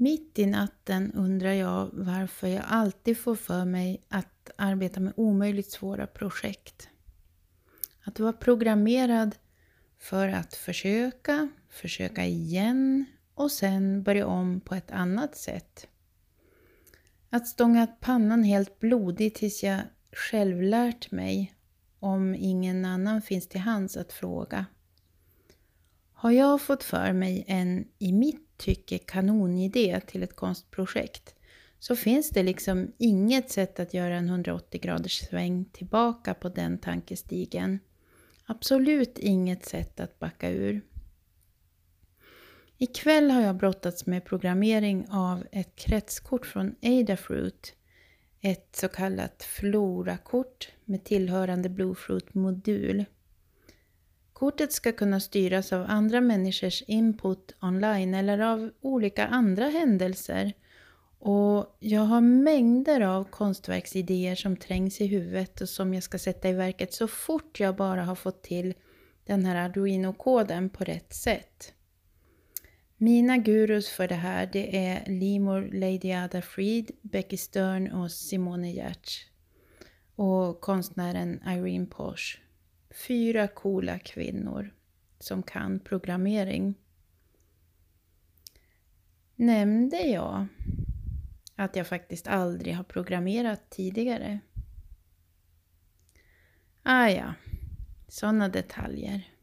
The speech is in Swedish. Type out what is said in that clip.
Mitt i natten undrar jag varför jag alltid får för mig att arbeta med omöjligt svåra projekt. Att vara programmerad för att försöka, försöka igen och sen börja om på ett annat sätt. Att stånga pannan helt blodig tills jag själv lärt mig om ingen annan finns till hands att fråga. Har jag fått för mig en, i mitt tycke, kanonidé till ett konstprojekt så finns det liksom inget sätt att göra en 180 graders sväng tillbaka på den tankestigen. Absolut inget sätt att backa ur. Ikväll har jag brottats med programmering av ett kretskort från Adafruit. Ett så kallat Flora-kort med tillhörande Bluefruit-modul. Kortet ska kunna styras av andra människors input online eller av olika andra händelser. Och jag har mängder av konstverksidéer som trängs i huvudet och som jag ska sätta i verket så fort jag bara har fått till den här Arduino-koden på rätt sätt. Mina gurus för det här det är Limor Lady Ada Fried, Becky Stern och Simone Giertz. Och konstnären Irene Posh. Fyra coola kvinnor som kan programmering. Nämnde jag att jag faktiskt aldrig har programmerat tidigare? Ah ja, sådana detaljer.